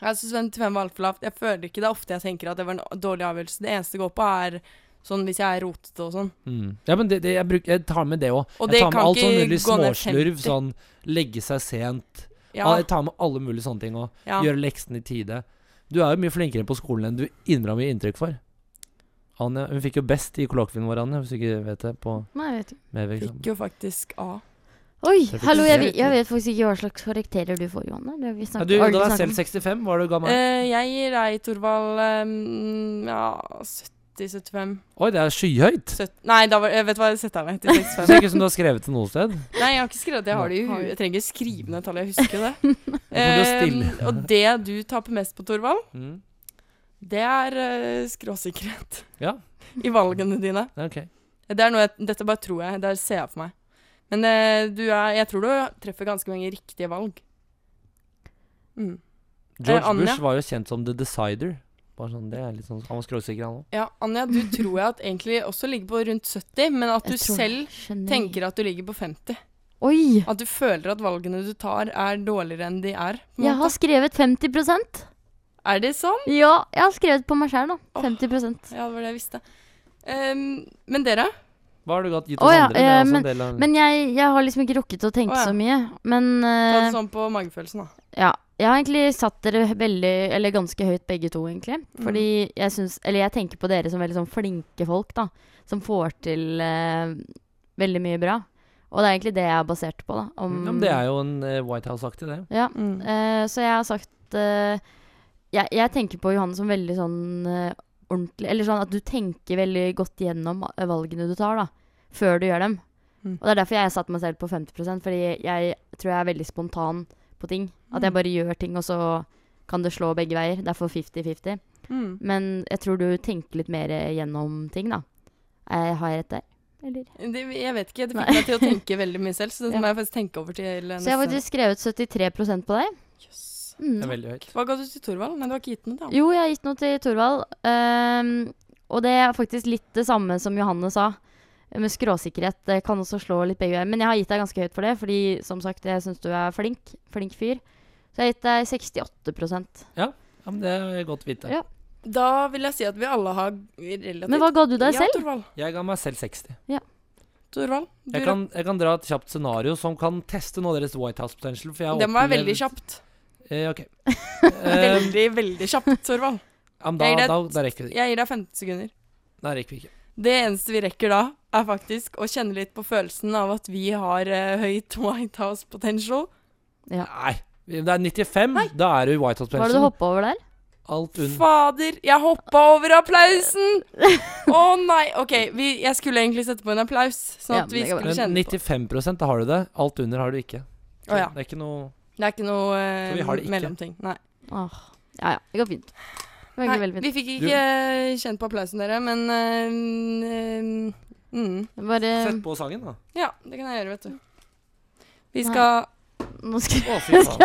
Jeg syns 55 var altfor lavt. Jeg føler ikke det er ofte jeg tenker at det var en dårlig avgjørelse. Det eneste det går på, er sånn hvis jeg er rotete og sånn. Mm. Ja, men det, det, jeg, bruk, jeg tar med det òg. Og Jeg tar med alt sånn mulig småslurv, sånn legge seg sent. Ja, Jeg tar med alle mulige sånne ting òg. ja. Gjøre leksene i tide. Du er jo mye flinkere på skolen enn du innrømmer mye inntrykk for. Anja, hun fikk jo best i kollokvien vår, Anja, hvis du ikke vet det. På Nei, jeg vet ikke. Fikk jo faktisk A. Oi, hallo, jeg, vet- jeg vet faktisk ikke hva slags karakterer du får, Johanne. Det har vi Ja, du da er selv 65. Hva var du gammel? Eh, jeg gir deg, Torvald, um, ja 70-75 Oi, det er skyhøyt! Nei, da var, jeg vet hva jeg setter meg til Det 65. ser ikke ut som du har skrevet det noe sted. Nei, jeg har ikke skrevet det. Jeg har det i huet. Jeg trenger ikke skrive ned tallet. Jeg husker det. Eh, og det du taper mest på, Torvald, Mm. det er uh, skråsikkerhet Ja, i valgene dine. Okay. Det er noe jeg, dette bare tror jeg. Det ser jeg for meg. Men eh, du er, jeg tror du treffer ganske mange riktige valg. Mm. George Anja? Bush var jo kjent som The Decider. Bare sånn, det er litt sånn Han var skråsikker, han òg. Ja, Anja, du tror jeg at egentlig også ligger på rundt 70, men at du Jeg du selv tenker at du ligger på 50. Oi! At du føler at valgene du tar, er dårligere enn de er. Jeg har skrevet 50% Er det sånn? Ja, jeg har skrevet på meg sjøl, da. 50 oh, Ja, det var det jeg visste. Um, men dere? Hva har du gitt Å oh, ja, andre? Er eh, men- del av Men jeg, jeg har liksom ikke rukket å tenke oh, ja. så mye. Men Ta eh, det sånn på magefølelsen, da. ja. Jeg har egentlig satt dere veldig, eller ganske høyt begge to, egentlig. Mm. Fordi jeg syns Eller jeg tenker på dere som veldig sånn flinke folk, da. Som får til uh, veldig mye bra. Og det er egentlig det jeg har basert på, da. Om, ja, men Det er jo en eh, White House-aktig, det. Ja. Mm. Eh, så jeg har sagt jeg, jeg tenker på Johanne som veldig sånn ordentlig Eller sånn at du tenker veldig godt gjennom valgene du tar, da. Før du gjør dem. Mm. Og det er derfor jeg har satt meg selv på 50% fordi jeg tror jeg er veldig spontan på ting. At jeg Mm. bare gjør ting, og så kan det slå begge veier. Derfor 50-50. Mm. Men jeg tror du tenker litt mer gjennom ting, da. Jeg har jeg rett der? Eller? Det, jeg vet ikke. Det fikk meg til å tenke veldig mye selv, så det Ja. må jeg faktisk tenke over til Så jeg har faktisk skrevet 73% på deg. Jøss. Mm. Det er veldig høyt. Hva ga du til Thorvald? Nei, du har ikke gitt noe til ham. Jo, jeg har gitt noe til Thorvald. Um, og det er faktisk litt det samme som Johanne sa. Med skråsikkerhet. Det kan også slå litt begge veier. Men jeg har gitt deg ganske høyt for det, fordi som sagt, jeg syns du er flink. Flink fyr. Så jeg har gitt deg 68% Ja, men Det er godt vite. Ja. Da vil jeg si at vi alle har relativt Men hva ga du deg ja, selv? Torvald. Jeg ga meg selv 60. Thorvald. Du, Jeg kan, jeg kan dra et kjapt scenario som kan teste noe av deres White House potential. For jeg det må være veldig kjapt. Eh, ok. Eh, Veldig, veldig kjapt, Sorvald. ja, da, Jeg gir deg da, da rekker vi det. Jeg gir deg 15 sekunder. Da rekker vi ikke. Det eneste vi rekker da, er faktisk å kjenne litt på følelsen av at vi har eh, høyt White House potential. Ja. Nei. Det er 95. Da er du White House Hva var det du potential. hoppa over der? Alt under Fader, jeg hoppa over applausen! Å nei. OK, vi, jeg skulle egentlig sette på en applaus, sånn Ja, at men vi det går skulle Men kjenne på 95 da har du det. Alt under har du ikke. Så Å ja. Det er ikke noe Det er ikke noe Så vi har det eh, ikke. mellomting. Nei. Åh. Ja ja, det går fint. Det går nei veldig fint. vi fikk ikke eh, kjent på applausen, dere, men eh, eh, mm, Bare Sett på sangen, da. Ja, det kan jeg gjøre, vet du. Vi Nei. skal Nå skal Å, fy faen.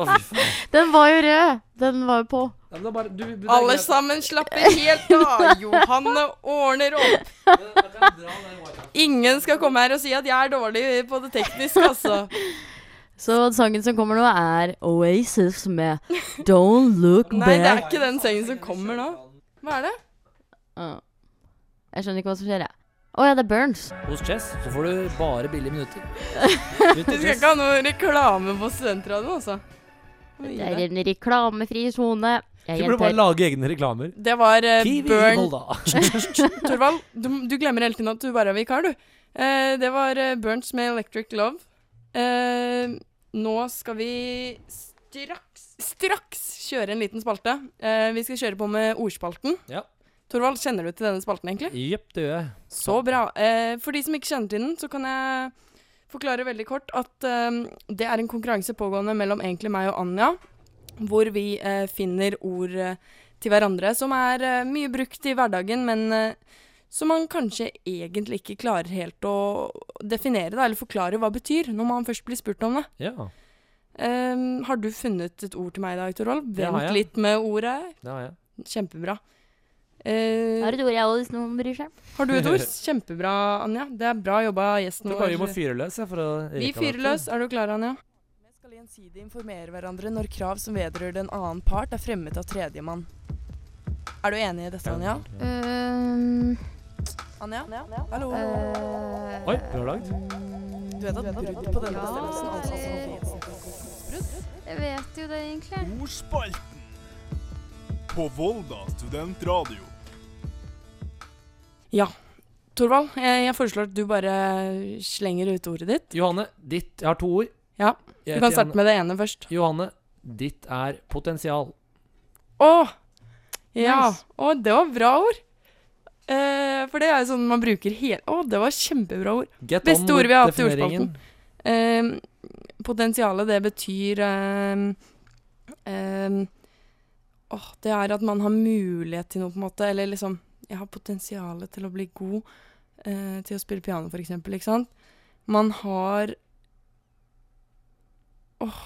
Å, fy faen. Den var jo rød! Den var jo på. Ja, men det er bare, du, det er Alle greit. sammen slapper helt av. Johanne ordner opp. Ingen skal komme her og si at jeg er dårlig på det tekniske, altså. Så sangen som kommer nå, er Oasis med Don't Look Back. Nei, det er ikke den sangen som kommer nå. Hva er det? Jeg skjønner ikke hva som skjer, jeg. Å ja, det er Burns. Hos Chess så får du bare billige minutter. du skal ikke ha noe reklame på studentradioen, altså. Det er en reklamefri sone. Jeg Du burde bare lage egne reklamer. Det var uh, Kiwi Burn Torvald, du, du glemmer hele tiden at du bare er vikar, du. Uh, det var uh, Burns med Electric Love. Eh, nå skal vi straks, straks kjøre en liten spalte. Eh, vi skal kjøre på med ordspalten. Ja. Torvald, kjenner du til denne spalten, egentlig? Jepp, det gjør jeg. Så bra. Eh, for de som ikke kjenner til den, så kan jeg forklare veldig kort at eh, det er en konkurranse pågående mellom egentlig meg og Anja, hvor vi eh, finner ord eh, til hverandre som er eh, mye brukt i hverdagen, men som man kanskje egentlig ikke klarer helt å definere, da, eller forklare hva det betyr, når man først blir spurt om det. Ja, Um, har du funnet et ord til meg i dag, Torvald? Vent ja, litt med ordet. det har jeg. Kjempebra. Uh, Har et ord jeg også noen bryr seg. har du et ord? Kjempebra, Anja. Det er bra jobba av gjesten Du bare må fyre løs, Vi fyrer løs. Er du klar, Anja? Vi skal gjensidig informere hverandre når krav som vedrører en annen part, er fremmet av tredjemann. Er du enig i dette, Anja? Ehm, Anja? Hallo? eh, Oi, bra lagd. Du vet at brudd på denne bestemmelsen altså er vesensbrudd? Jeg vet jo det, egentlig. Ordspalten på Volda studentradio. Torvald, jeg, jeg foreslår at du bare slenger ut ordet ditt. Johanne, ditt Jeg har to ord. Ja, Du kan starte med det ene først. Johanne, ditt er potensial. Å! Ja. Nice. Å, det var bra ord. Eh, for det er jo sånn man bruker hele Å, det var kjempebra ord. Get Beste on vi har hatt i defineringen. Uh, potensialet, det betyr uh, Åh, det er at man har mulighet til noe, på en måte. Eller liksom Jeg har potensialet til å bli god eh, til å spille piano, for eksempel. Ikke sant? Man har Åh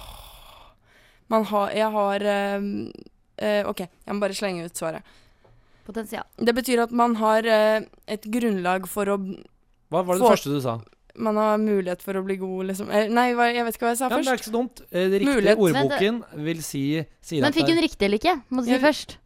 Man har Jeg har ehm, eh, OK, jeg må bare slenge ut svaret. Potensial. Det betyr at man har eh, et grunnlag for å Hva var det, Få- det første du sa? Man har mulighet for å bli god, liksom. Eh, nei, hva, jeg vet ikke hva jeg sa Ja, men det er først. ikke så dumt. Eh, Det riktige Mulighet. ordboken vil si sier Men at fikk det hun er- riktig eller ikke? Må du si Jeg- først.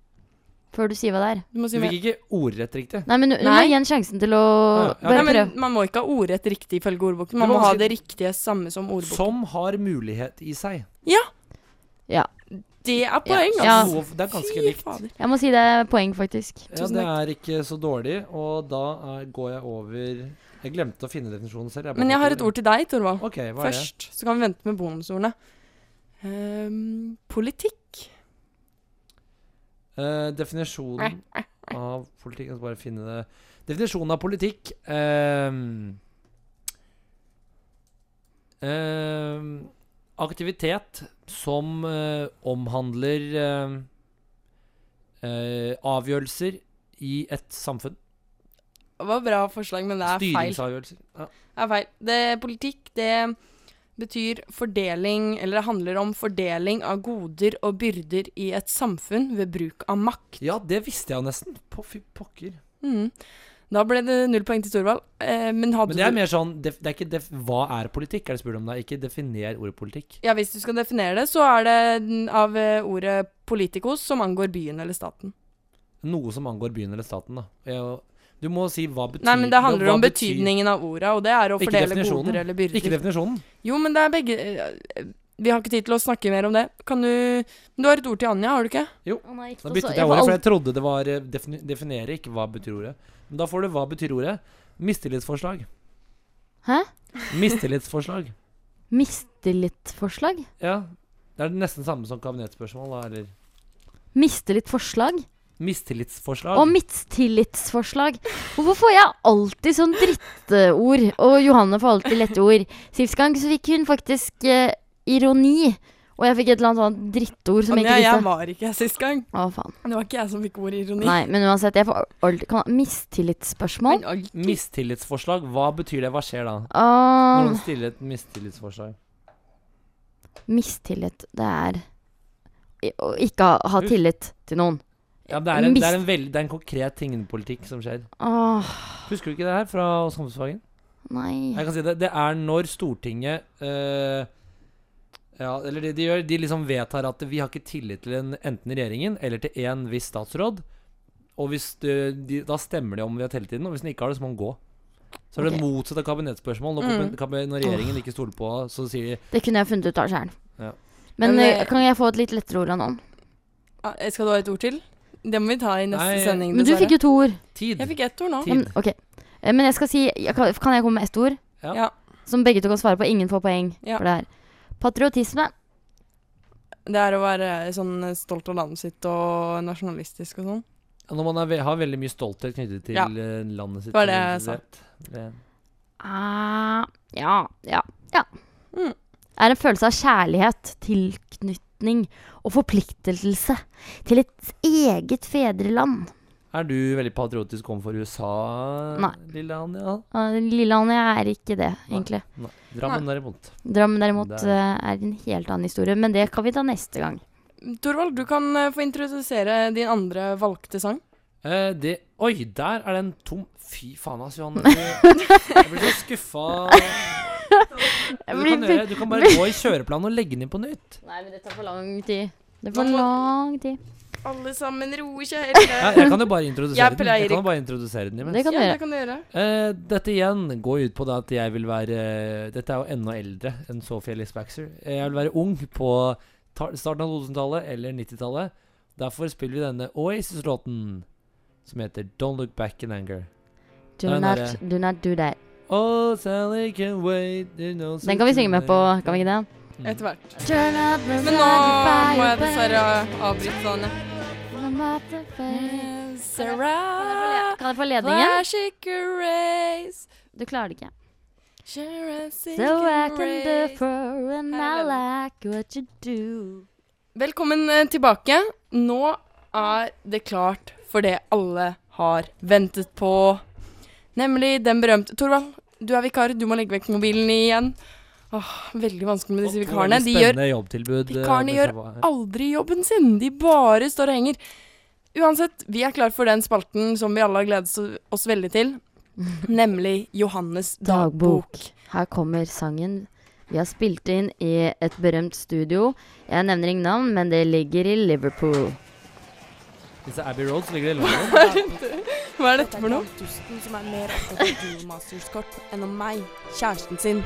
Før du sier hva det er. Du må si Du mer. fikk ikke ordrett riktig. Nei, men du må Nei. gi en sjansen til å Ja, ja. bare men prøve. man må ikke ha ordrett riktig ifølge ordboken. Man må ha det riktige samme som ordboken. Som har mulighet i seg. Det er poeng, Ja. altså. Det er ganske likt. Jeg må si det er poeng, faktisk. Ja, Tusen det takk. er ikke så dårlig, og da er, går jeg over Jeg glemte å finne definisjonen selv. Men jeg har et ord til deg, Torvald. Ok, hva det? Først. Så kan vi vente med bonusordene. Um, politikk. Uh, definisjonen av politikk Jeg skal bare finne det. Definisjonen av politikk um, ehm, Aktivitet som eh, omhandler ehm, eh, avgjørelser i et samfunn. Det var bra forslag, men det er feil. Styringsavgjørelser. Ja. Det er feil. Det, politikk, det betyr fordeling, eller det handler om fordeling av goder og byrder i et samfunn ved bruk av makt. ja, det visste jeg jo nesten. På fy pokker. Mhm. Da ble det null poeng til Storvald. Eh, men hadde Men det er mer sånn det, Det er ikke def, Hva er politikk? Er det spurt om det? Ikke definer ordet politikk. Ja, hvis du skal definere det, så er det av eh, ordet politikos som angår byen eller staten. Noe som angår byen eller staten, da. Du må si hva betyr Nei, men det handler hva om betydningen av orda, og det er å fordele goder eller byrder. Ikke definisjonen. Jo, men det er begge eh, Vi har ikke tid til å snakke mer om det. Kan du Du har et ord til Anja, har du ikke? Jo, nei, Da byttet jeg ordet, for jeg trodde det var eh, defini definere, ikke hva betyr ordet. Da får du hva betyr ordet. Mistillitsforslag. Hæ? Mistillitsforslag. Mistillitsforslag? Ja. Det er nesten samme som kabinettspørsmål, da, eller Mistillitsforslag. Mistillitsforslag. Og mistillitsforslag. Hvorfor får jeg alltid sånn drittord? Og Johanne får alltid lette ord. Sist gang så fikk hun faktisk eh, ironi. Og jeg fikk et eller annet sånt drittord som jeg ikke visste. jeg var ikke her sist gang. Å, faen. Det var ikke jeg som fikk ordet ironi. Nei, men uansett, jeg får alltid kan, Mistillitsspørsmål? Mistillitsforslag, hva betyr det? Hva skjer da? Ah, Når noen stiller et mistillitsforslag. mistillit, det er å ikke ha, ha tillit til noen. Ja, det er en, det er en, veld, det er en konkret tingenpolitikk politikk som skjer. Åh, Husker du ikke det her fra Samfunnsfagen? nei. Jeg kan si det. Det er når Stortinget eh, Ja, eller de, de gjør, de liksom vedtar at vi har ikke tillit til en, enten regjeringen eller til en viss statsråd. Og hvis de, de, da stemmer de om vi har tillit til den, og hvis den ikke har det, så må den gå. Så er det motsatt av kabinettspørsmål. Når, Mm. når regjeringen ikke stoler på, så sier de Det kunne jeg funnet ut av sjøl. Ja. Men, Men, eh, eh, kan jeg få et litt lettere ord av noen? Ah, Skal du ha et ord til? Det må vi ta i neste Nei, sending, Men du fikk jo to ord. Tid. Jeg fikk ett ord nå. Men, ok. Eh, Men jeg skal si kan, jeg komme med ett ord? Ja. Ja. Som begge to kan svare på. Ingen får poeng Ja. for det her. Patriotisme. Det er å være sånn stolt av landet sitt og nasjonalistisk og sånn. Når man er, har veldig mye stolthet knyttet til Ja. eh, landet sitt. Det var det så jeg sa. det- det- Ah, ja, ja, ja. Mm. Er en følelse av kjærlighet, tilknytning og forpliktelse til et eget fedreland. Er du veldig patriotisk overfor USA, Nei. lille Anja? Lille Anja er ikke det, egentlig. Nei. Drammen derimot. Drammen derimot Der. eh, er en helt annen historie, men det kan vi ta neste gang. Torvald, du kan eh, få introdusere din andre valgte sang. Eh, det Oi, der er den tom. Fy faen, ass, Johanne. Jeg blir så skuffa. Du kan, gjøre, du kan bare gå i kjøreplanen og legge den inn på nytt. Nei, men det tar for lang tid. Det tar for lang tid. Alle sammen roer seg Ja, jeg kan jo bare introdusere Jeg den. Jeg kan jo bare introdusere den imens. Det kan du ja, gjøre. det kan du gjøre. Eh, dette igjen går ut på det at jeg vil være Dette er jo enda eldre enn Sophie Ellis Baxter. Eh, Jeg vil være ung på starten av 2000-tallet eller 90-tallet. Derfor spiller vi denne Oasis-låten som heter Don't Look Back in Anger. Do not, derre- do not do that. Oh, Sally can wait there's no Den kan vi synge med på, kan vi ikke det? Mm. Etter hvert. Men nå må jeg dessverre avbryte Anne. Kan jeg få ledningen? Du klarer det ikke. So I can do for and I like what you do. Velkommen eh, tilbake. Nå er det klart for det alle har ventet på. Nemlig den berømte Torvald, du er vikar. Du må legge vekk mobilen igjen. Åh, veldig vanskelig med disse vikarene. De gjør eh, Vikarene gjør aldri jobben sin. De bare står og henger. Uansett, vi er klar for den spalten som vi alle har gledet oss veldig til. Nemlig Johannes dagbok. Her kommer sangen vi har spilt inn i et berømt studio. Jeg nevner ingen navn, men det ligger i Liverpool. Hvis det er Abbey Road så ligger det i London. Hva er dette for noe? Dusten som er mer opptatt av Duelmasters-kort enn om meg, kjæresten sin.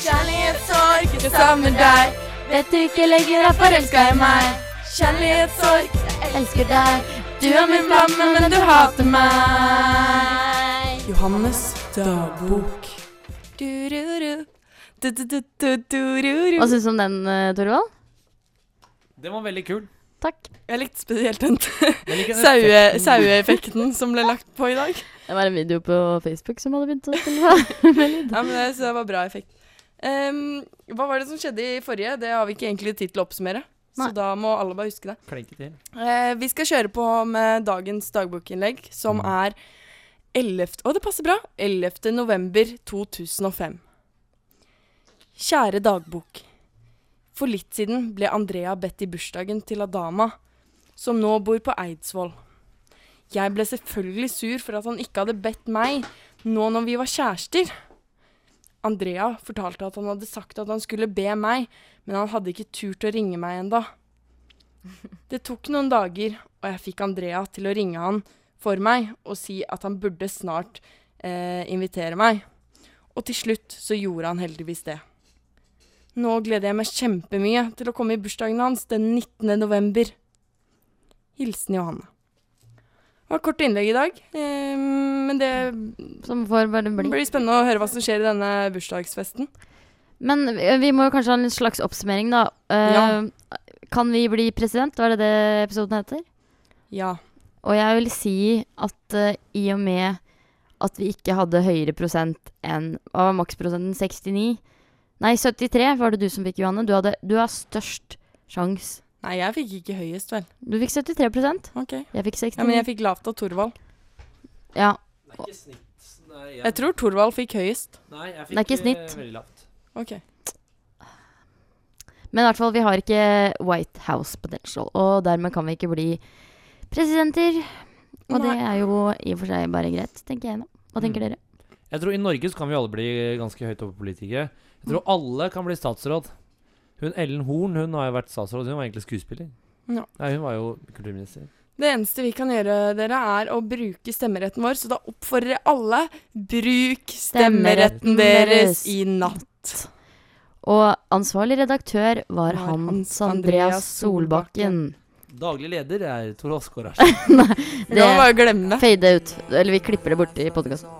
Kjærlighetssorg, jeg savner deg. Vet du ikke lenger er Forelska i meg. Kjærlighetssorg, Jeg elsker deg. du er min flamme, men du hater meg. Johannes dagbok. Hva syns du om den, uh, Torvald? Den var veldig kul. Takk. Jeg likte spesielt den Jeg saue- saueeffekten som ble lagt på i dag. Det var en video på Facebook som hadde begynt å spille med. Ja, men det, så det var bra effekt. Um, hva var det som skjedde i forrige? Det har vi ikke egentlig tid til å oppsummere. Så da må alle bare huske det. Klinke til. Eh, vi skal kjøre på med dagens dagbokinnlegg, som Mm. er 11. Å, det passer bra! 11. november 2005. Kjære dagbok. For litt siden ble Andrea bedt i bursdagen til Adama, som nå bor på Eidsvoll. Jeg ble selvfølgelig sur for at han ikke hadde bedt meg, nå når vi var kjærester. Andrea fortalte at han hadde sagt at han skulle be meg, men han hadde ikke turt å ringe meg enda. Det tok noen dager, og jeg fikk Andrea til å ringe han for meg og si at han burde snart eh, invitere meg. Og til slutt så gjorde han heldigvis det. Nå gleder jeg meg kjempemye til å komme i bursdagen hans den 19. november. Hilsen Johanne. Det var et kort innlegg i dag, eh, men det Som får bare bli. blir spennende å høre hva som skjer i denne bursdagsfesten. Men vi, vi må kanskje ha en slags oppsummering, da. Eh, Kan vi bli president? Var det det episoden heter? Ja. Og jeg vil si at eh, i og med at vi ikke hadde høyere prosent enn Hva var maksprosenten? 69? Nei, 73 var det du som fikk, Johanne. Du, hadde, du har størst sjanse. Nei, jeg fikk ikke høyest, vel. Du fikk 73 Ok. Jeg fikk 69. Ja, men jeg fikk lavt av Thorvald. Ja, Det er ikke snitt. Nei, Jeg tror Thorvald fikk høyest. Nei, jeg Det er ikke eh, snitt. veldig lavt. Ok. Men i hvert fall, vi har ikke White House potential, og dermed kan vi ikke bli presidenter. Og det er jo i og for seg bare greit, tenker jeg nå. Hva tenker Mm. dere? Jeg tror I Norge så kan vi alle bli ganske høyt oppe politikere. Jeg tror alle kan bli statsråd. Hun Ellen Horn hun har jo vært statsråd. Hun var egentlig skuespiller. Ja. Nei, hun var jo kulturminister. Det eneste vi kan gjøre, dere, er å bruke stemmeretten vår, så da oppfordrer jeg alle bruk stemmeretten Stemmeretten deres i natt. Og ansvarlig redaktør var Var Hans Andreas Solbakken. Daglig leder er Tor Oskar Nei, Det kan man bare glemme. Fade ut. Eller vi klipper det bort i podkasten.